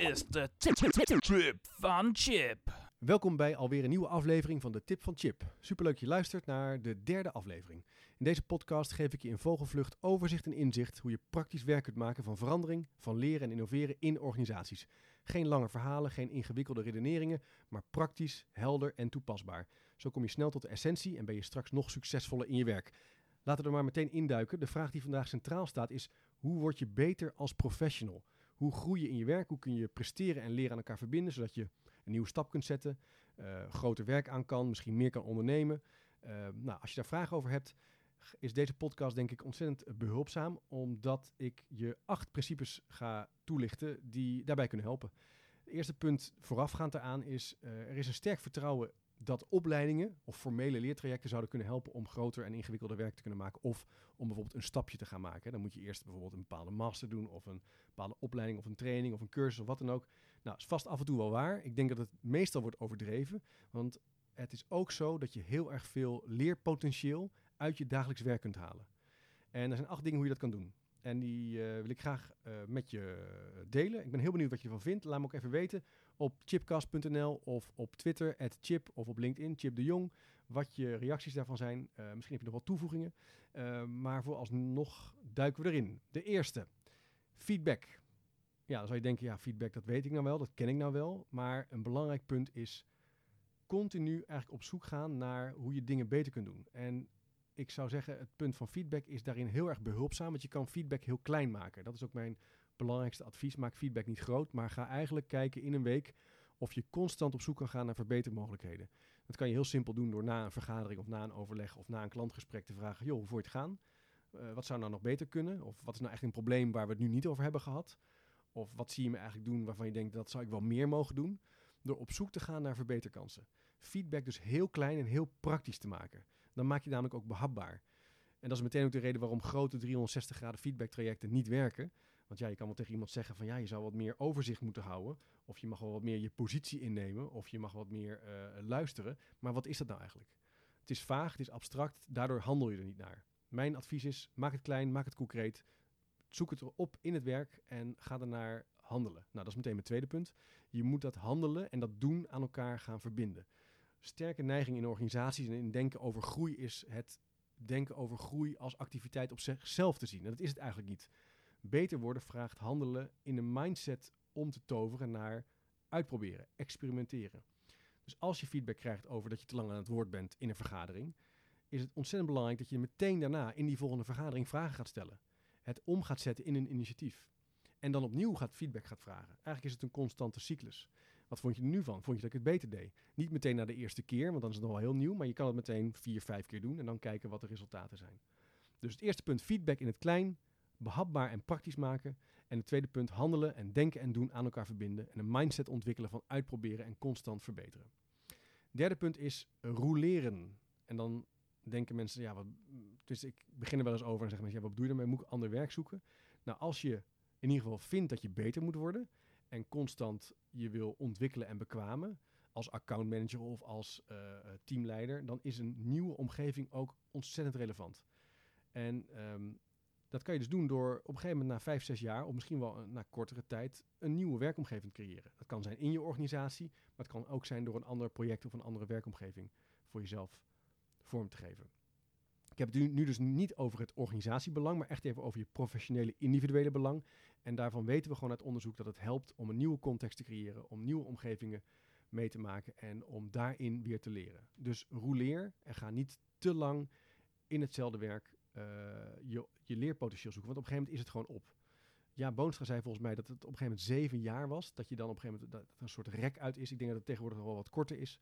is de tip van Chip. Welkom bij alweer een nieuwe aflevering van de Tip van Chip. Superleuk je luistert naar de derde aflevering. In deze podcast geef ik je in vogelvlucht overzicht en inzicht hoe je praktisch werk kunt maken van verandering, van leren en innoveren in organisaties. Geen lange verhalen, geen ingewikkelde redeneringen, maar praktisch, helder en toepasbaar. Zo kom je snel tot de essentie en ben je straks nog succesvoller in je werk. Laten we er maar meteen induiken. De vraag die vandaag centraal staat is: hoe word je beter als professional? Hoe groei je in je werk? Hoe kun je presteren en leren aan elkaar verbinden, zodat je een nieuwe stap kunt zetten, uh, groter werk aan kan, misschien meer kan ondernemen? Uh, nou, als je daar vragen over hebt, is deze podcast denk ik ontzettend behulpzaam, omdat ik je acht principes ga toelichten die daarbij kunnen helpen. Het eerste punt voorafgaand daaraan is, uh, er is een sterk vertrouwen dat opleidingen of formele leertrajecten zouden kunnen helpen om groter en ingewikkelder werk te kunnen maken. Of om bijvoorbeeld een stapje te gaan maken. Dan moet je eerst bijvoorbeeld een bepaalde master doen, of een bepaalde opleiding, of een training, of een cursus, of wat dan ook. Nou, is vast af en toe wel waar. Ik denk dat het meestal wordt overdreven. Want het is ook zo dat je heel erg veel leerpotentieel uit je dagelijks werk kunt halen. En er zijn acht dingen hoe je dat kan doen. En die uh, wil ik graag uh, met je delen. Ik ben heel benieuwd wat je ervan vindt. Laat me ook even weten op chipcast.nl of op Twitter, chip of op LinkedIn, Chip de Jong. Wat je reacties daarvan zijn. Uh, misschien heb je nog wat toevoegingen. maar vooralsnog duiken we erin. De eerste, feedback. Ja, dan zou je denken, ja, feedback dat weet ik nou wel, dat ken ik nou wel. Maar een belangrijk punt is continu eigenlijk op zoek gaan naar hoe je dingen beter kunt doen. En ik zou zeggen, het punt van feedback is daarin heel erg behulpzaam, want je kan feedback heel klein maken. Dat is ook mijn belangrijkste advies. Maak feedback niet groot, maar ga eigenlijk kijken in een week of je constant op zoek kan gaan naar verbetermogelijkheden. Dat kan je heel simpel doen door na een vergadering of na een overleg of na een klantgesprek te vragen, joh, hoe voor het gaan? Uh, wat zou nou nog beter kunnen? Of wat is nou echt een probleem waar we het nu niet over hebben gehad? Of wat zie je me eigenlijk doen waarvan je denkt, dat zou ik wel meer mogen doen? Door op zoek te gaan naar verbeterkansen. Feedback dus heel klein en heel praktisch te maken. Dan maak je namelijk ook behapbaar. En dat is meteen ook de reden waarom grote 360 graden feedback trajecten niet werken. Want ja, je kan wel tegen iemand zeggen van ja, je zou wat meer overzicht moeten houden. Of je mag wel wat meer je positie innemen. Of je mag wat meer uh, luisteren. Maar wat is dat nou eigenlijk? Het is vaag, het is abstract, daardoor handel je er niet naar. Mijn advies is, maak het klein, maak het concreet. Zoek het erop in het werk en ga ernaar handelen. Nou, dat is meteen mijn tweede punt. Je moet dat handelen en dat doen aan elkaar gaan verbinden sterke neiging in organisaties en in denken over groei is het denken over groei als activiteit op zichzelf te zien. En dat is het eigenlijk niet. Beter worden vraagt handelen in een mindset om te toveren naar uitproberen, experimenteren. Dus als je feedback krijgt over dat je te lang aan het woord bent in een vergadering, is het ontzettend belangrijk dat je meteen daarna in die volgende vergadering vragen gaat stellen. Het om gaat zetten in een initiatief. En dan opnieuw gaat feedback gaat vragen. Eigenlijk is het een constante cyclus. Wat vond je er nu van? Vond je dat ik het beter deed? Niet meteen na de eerste keer, want dan is het nog wel heel nieuw. Maar je kan het meteen vier, vijf keer doen en dan kijken wat de resultaten zijn. Dus het eerste punt, feedback in het klein, behapbaar en praktisch maken. En het tweede punt, handelen en denken en doen aan elkaar verbinden. En een mindset ontwikkelen van uitproberen en constant verbeteren. Derde punt is roleren. En dan denken mensen, ja, wat, dus ik begin er wel eens over en zeggen mensen, ja, wat bedoel je daarmee? Moet ik ander werk zoeken? Nou, als je in ieder geval vindt dat je beter moet worden en constant je wil ontwikkelen en bekwamen als accountmanager of als uh, teamleider, dan is een nieuwe omgeving ook ontzettend relevant. En um, dat kan je dus doen door op een gegeven moment na vijf, zes jaar, of misschien wel na kortere tijd, een nieuwe werkomgeving te creëren. Dat kan zijn in je organisatie, maar het kan ook zijn door een ander project of een andere werkomgeving voor jezelf vorm te geven. Ik heb het nu dus niet over het organisatiebelang, maar echt even over je professionele individuele belang. En daarvan weten we gewoon uit onderzoek dat het helpt om een nieuwe context te creëren, om nieuwe omgevingen mee te maken en om daarin weer te leren. Dus roleer en ga niet te lang in hetzelfde werk je, je leerpotentieel zoeken, want op een gegeven moment is het gewoon op. Ja, Boonstra zei volgens mij dat het op een gegeven moment zeven jaar was, dat je dan op een gegeven moment dat er een soort rek uit is. Ik denk dat het tegenwoordig wel wat korter is.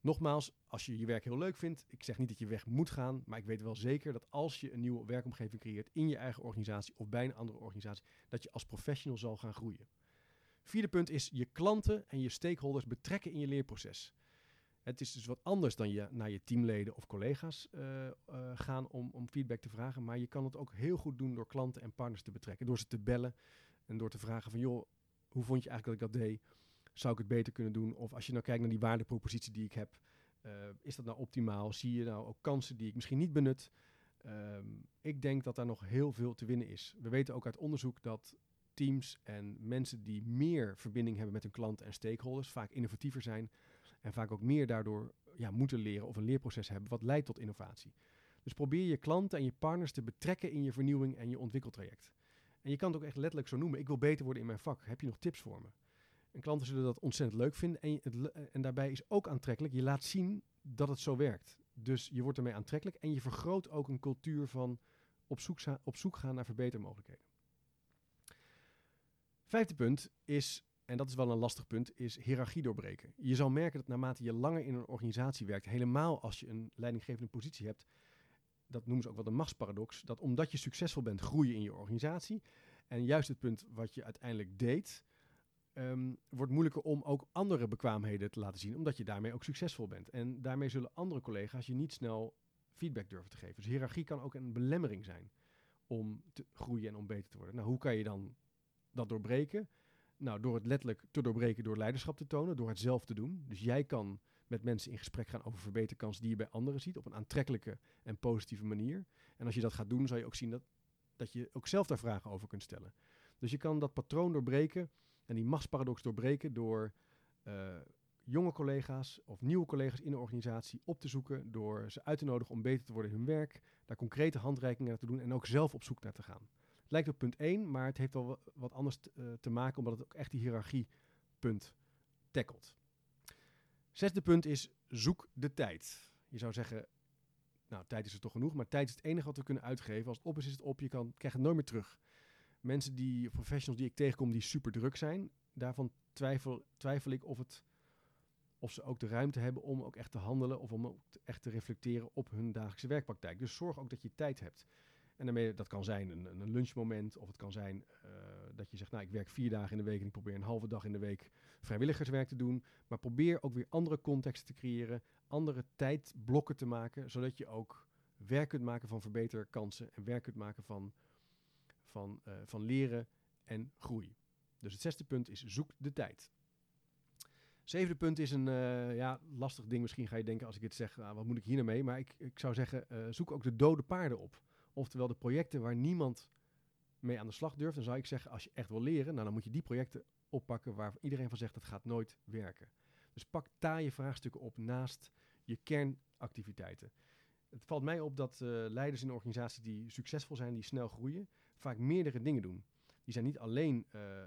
Nogmaals, als je je werk heel leuk vindt, ik zeg niet dat je weg moet gaan, maar ik weet wel zeker dat als je een nieuwe werkomgeving creëert in je eigen organisatie of bij een andere organisatie, dat je als professional zal gaan groeien. Vierde punt is je klanten en je stakeholders betrekken in je leerproces. Het is dus wat anders dan je naar je teamleden of collega's uh, uh, gaan om, om feedback te vragen, maar je kan het ook heel goed doen door klanten en partners te betrekken, door ze te bellen en door te vragen van joh, hoe vond je eigenlijk dat ik dat deed? zou ik het beter kunnen doen? Of als je nou kijkt naar die waardepropositie die ik heb, uh, is dat nou optimaal? Zie je nou ook kansen die ik misschien niet benut? Um, ik denk dat daar nog heel veel te winnen is. We weten ook uit onderzoek dat teams en mensen die meer verbinding hebben met hun klanten en stakeholders, vaak innovatiever zijn en vaak ook meer daardoor ja, moeten leren of een leerproces hebben wat leidt tot innovatie. Dus probeer je klanten en je partners te betrekken in je vernieuwing en je ontwikkeltraject. En je kan het ook echt letterlijk zo noemen. Ik wil beter worden in mijn vak. Heb je nog tips voor me? En klanten zullen dat ontzettend leuk vinden. En, en daarbij is ook aantrekkelijk. Je laat zien dat het zo werkt. Dus je wordt ermee aantrekkelijk. En je vergroot ook een cultuur van op zoek gaan naar verbetermogelijkheden. Vijfde punt is, en dat is wel een lastig punt, is hiërarchie doorbreken. Je zal merken dat naarmate je langer in een organisatie werkt, helemaal als je een leidinggevende positie hebt, dat noemen ze ook wel de machtsparadox, dat omdat je succesvol bent, groei je in je organisatie. En juist het punt wat je uiteindelijk deed, um, wordt moeilijker om ook andere bekwaamheden te laten zien, omdat je daarmee ook succesvol bent. En daarmee zullen andere collega's je niet snel feedback durven te geven. Dus hiërarchie kan ook een belemmering zijn om te groeien en om beter te worden. Nou, hoe kan je dan dat doorbreken? Nou, door het letterlijk te doorbreken door leiderschap te tonen, door het zelf te doen. Dus jij kan met mensen in gesprek gaan over verbeterkansen die je bij anderen ziet, op een aantrekkelijke en positieve manier. En als je dat gaat doen, zal je ook zien dat, dat je ook zelf daar vragen over kunt stellen. Dus je kan dat patroon doorbreken en die machtsparadox doorbreken door uh, jonge collega's of nieuwe collega's in de organisatie op te zoeken, door ze uit te nodigen om beter te worden in hun werk, daar concrete handreikingen naar te doen en ook zelf op zoek naar te gaan. Het lijkt op punt 1, maar het heeft wel wat anders uh, te maken, omdat het ook echt die hiërarchiepunt tackelt. Zesde punt is zoek de tijd. Je zou zeggen, nou, tijd is er toch genoeg, maar tijd is het enige wat we kunnen uitgeven. Als het op is, is het op. Je kan, krijgt het nooit meer terug. Mensen die, professionals die ik tegenkom, die super druk zijn, daarvan twijfel, twijfel ik of, het, of ze ook de ruimte hebben om ook echt te handelen of om ook echt te reflecteren op hun dagelijkse werkpraktijk. Dus zorg ook dat je tijd hebt. En daarmee, dat kan zijn een, een lunchmoment, of het kan zijn uh, dat je zegt, nou, ik werk vier dagen in de week en ik probeer een halve dag in de week vrijwilligerswerk te doen. Maar probeer ook weer andere contexten te creëren, andere tijdblokken te maken, zodat je ook werk kunt maken van verbeterkansen en werk kunt maken van, van, uh, van leren en groei. Dus het zesde punt is zoek de tijd. Zevende punt is een uh, ja, lastig ding. Misschien ga je denken als ik dit zeg, nou, wat moet ik hier nou mee? Maar ik, ik zou zeggen, zoek ook de dode paarden op. Oftewel de projecten waar niemand mee aan de slag durft. Dan zou ik zeggen, als je echt wil leren, nou, dan moet je die projecten oppakken waar iedereen van zegt dat gaat nooit werken. Dus pak taaie vraagstukken op naast je kernactiviteiten. Het valt mij op dat uh, leiders in organisaties die succesvol zijn, die snel groeien, vaak meerdere dingen doen. Die zijn niet alleen uh, uh,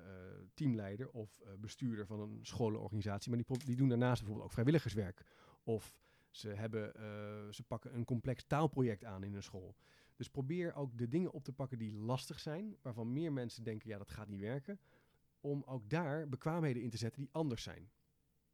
teamleider of bestuurder van een scholenorganisatie, maar die, die, doen daarnaast bijvoorbeeld ook vrijwilligerswerk. Of ze, hebben, ze pakken een complex taalproject aan in een school. Dus probeer ook de dingen op te pakken die lastig zijn, waarvan meer mensen denken, ja, dat gaat niet werken, om ook daar bekwaamheden in te zetten die anders zijn.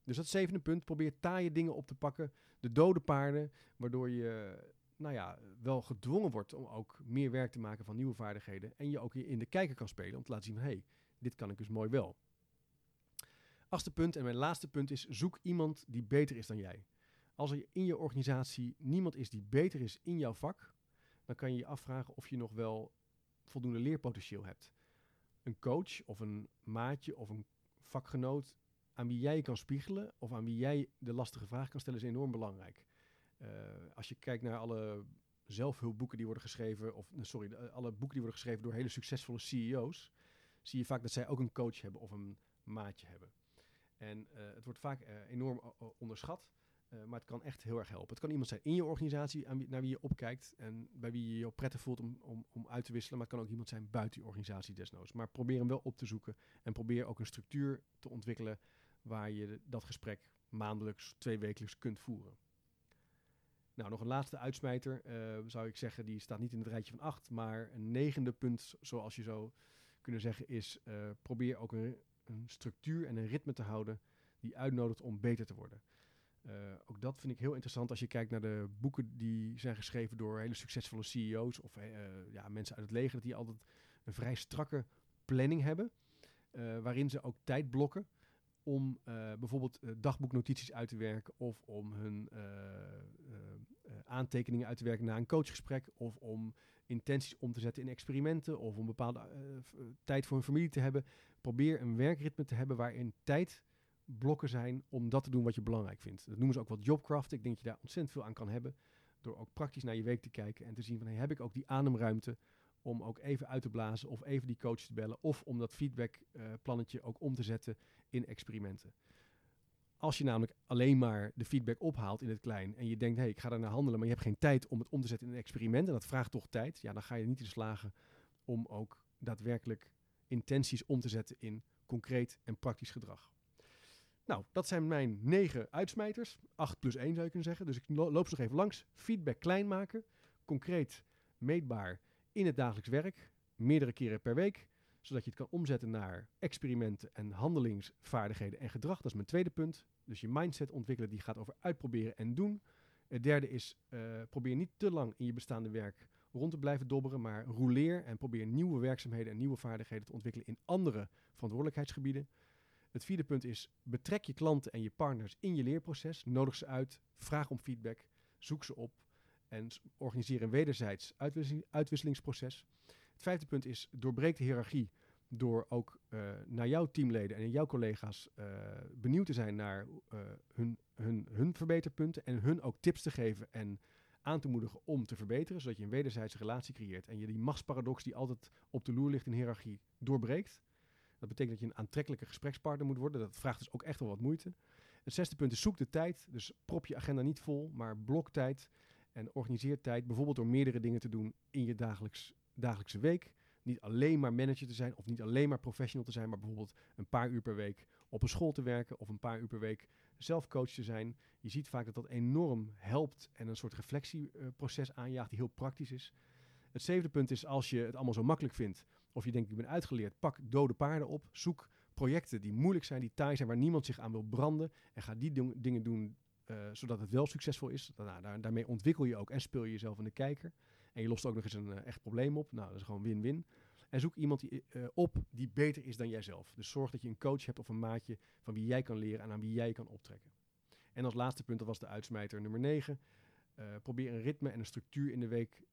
Dus dat zevende punt, probeer taaie dingen op te pakken, de dode paarden, waardoor je nou ja, wel gedwongen wordt om ook meer werk te maken van nieuwe vaardigheden en je ook in de kijker kan spelen om te laten zien hé, hey, dit kan ik dus mooi wel. Achtste punt en mijn laatste punt is, zoek iemand die beter is dan jij. Als er in je organisatie niemand is die beter is in jouw vak, dan kan je je afvragen of je nog wel voldoende leerpotentieel hebt. Een coach of een maatje of een vakgenoot aan wie jij kan spiegelen of aan wie jij de lastige vraag kan stellen, is enorm belangrijk. Uh, als je kijkt naar alle zelfhulpboeken die worden geschreven, of sorry, alle boeken die worden geschreven door hele succesvolle CEO's, zie je vaak dat zij ook een coach hebben of een maatje hebben. En uh, het wordt vaak enorm onderschat. Uh, maar het kan echt heel erg helpen. Het kan iemand zijn in je organisatie naar wie je opkijkt en bij wie je je prettig voelt om, om, om uit te wisselen. Maar het kan ook iemand zijn buiten je organisatie desnoods. Maar probeer hem wel op te zoeken en probeer ook een structuur te ontwikkelen waar je dat gesprek maandelijks, tweewekelijks kunt voeren. Nou, nog een laatste uitsmijter uh, zou ik zeggen, die staat niet in het rijtje van acht, maar een negende punt, zoals je zou kunnen zeggen, is uh, probeer ook een structuur en een ritme te houden die uitnodigt om beter te worden. Uh, ook dat vind ik heel interessant als je kijkt naar de boeken die zijn geschreven door hele succesvolle CEO's of uh, ja, mensen uit het leger, die altijd een vrij strakke planning hebben, uh, waarin ze ook tijd blokken om bijvoorbeeld dagboeknotities uit te werken of om hun aantekeningen uit te werken na een coachgesprek of om intenties om te zetten in experimenten of om bepaalde tijd voor hun familie te hebben. Probeer een werkritme te hebben waarin tijd blokken zijn om dat te doen wat je belangrijk vindt. Dat noemen ze ook wel jobcraft. Ik denk dat je daar ontzettend veel aan kan hebben. Door ook praktisch naar je week te kijken en te zien van hey, heb ik ook die ademruimte om ook even uit te blazen of even die coach te bellen of om dat feedbackplannetje ook om te zetten in experimenten. Als je namelijk alleen maar de feedback ophaalt in het klein en je denkt, hé, hey, ik ga naar handelen, maar je hebt geen tijd om het om te zetten in een experiment en dat vraagt toch tijd, ja, dan ga je niet in slagen om ook daadwerkelijk intenties om te zetten in concreet en praktisch gedrag. Nou, dat zijn mijn negen uitsmijters. 8 plus 1 zou je kunnen zeggen. Dus ik loop ze nog even langs. Feedback klein maken. Concreet, meetbaar in het dagelijks werk. Meerdere keren per week. Zodat je het kan omzetten naar experimenten en handelingsvaardigheden en gedrag. Dat is mijn tweede punt. Dus je mindset ontwikkelen die gaat over uitproberen en doen. Het derde is, uh, probeer niet te lang in je bestaande werk rond te blijven dobberen, maar rouleer en probeer nieuwe werkzaamheden en nieuwe vaardigheden te ontwikkelen in andere verantwoordelijkheidsgebieden. Het vierde punt is, betrek je klanten en je partners in je leerproces. Nodig ze uit, vraag om feedback, zoek ze op en organiseer een wederzijds uitwisselingsproces. Het vijfde punt is, doorbreek de hiërarchie door ook uh, naar jouw teamleden en jouw collega's uh, benieuwd te zijn naar uh, hun, hun, hun verbeterpunten en hun ook tips te geven en aan te moedigen om te verbeteren, zodat je een wederzijdse relatie creëert en je die machtsparadox die altijd op de loer ligt in hiërarchie doorbreekt. Dat betekent dat je een aantrekkelijke gesprekspartner moet worden. Dat vraagt dus ook echt wel wat moeite. Het zesde punt is zoek de tijd. Dus prop je agenda niet vol, maar blok tijd en organiseer tijd. Bijvoorbeeld door meerdere dingen te doen in je dagelijks, dagelijkse week. Niet alleen maar manager te zijn of niet alleen maar professional te zijn, maar bijvoorbeeld een paar uur per week op een school te werken of een paar uur per week zelf coach te zijn. Je ziet vaak dat dat enorm helpt en een soort reflectieproces aanjaagt die heel praktisch is. Het zevende punt is als je het allemaal zo makkelijk vindt, of je denkt ik ben uitgeleerd, pak dode paarden op, zoek projecten die moeilijk zijn, die taai zijn, waar niemand zich aan wil branden en ga die dingen doen uh, zodat het wel succesvol is. Nou, daar, daarmee ontwikkel je ook en speel je jezelf in de kijker. En je lost ook nog eens een uh, echt probleem op. Nou, dat is gewoon win-win. En zoek iemand die, uh, op die beter is dan jijzelf. Dus zorg dat je een coach hebt of een maatje van wie jij kan leren en aan wie jij kan optrekken. En als laatste punt, dat was de uitsmijter nummer 9. probeer een ritme en een structuur in de week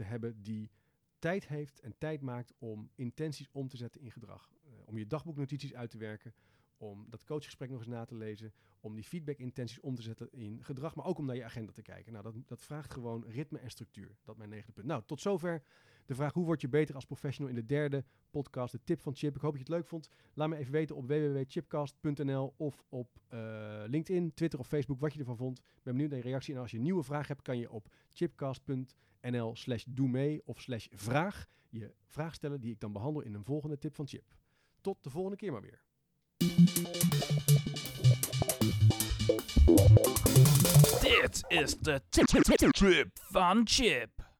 te hebben die tijd heeft en tijd maakt om intenties om te zetten in gedrag. Uh, om je dagboeknotities uit te werken, om dat coachgesprek nog eens na te lezen, om die feedback-intenties om te zetten in gedrag, maar ook om naar je agenda te kijken. Nou, dat, dat vraagt gewoon ritme en structuur. Dat mijn negende punt. Nou, tot zover de vraag hoe word je beter als professional in de derde podcast, de tip van Chip. Ik hoop dat je het leuk vond. Laat me even weten op www.chipcast.nl of op uh, LinkedIn, Twitter of Facebook wat je ervan vond. Ik ben benieuwd naar je reactie. En als je een nieuwe vraag hebt, kan je op chipcast.nl slash doe mee of slash vraag je vraag stellen die ik dan behandel in een volgende tip van Chip. Tot de volgende keer maar weer. Dit is de trip van Chip.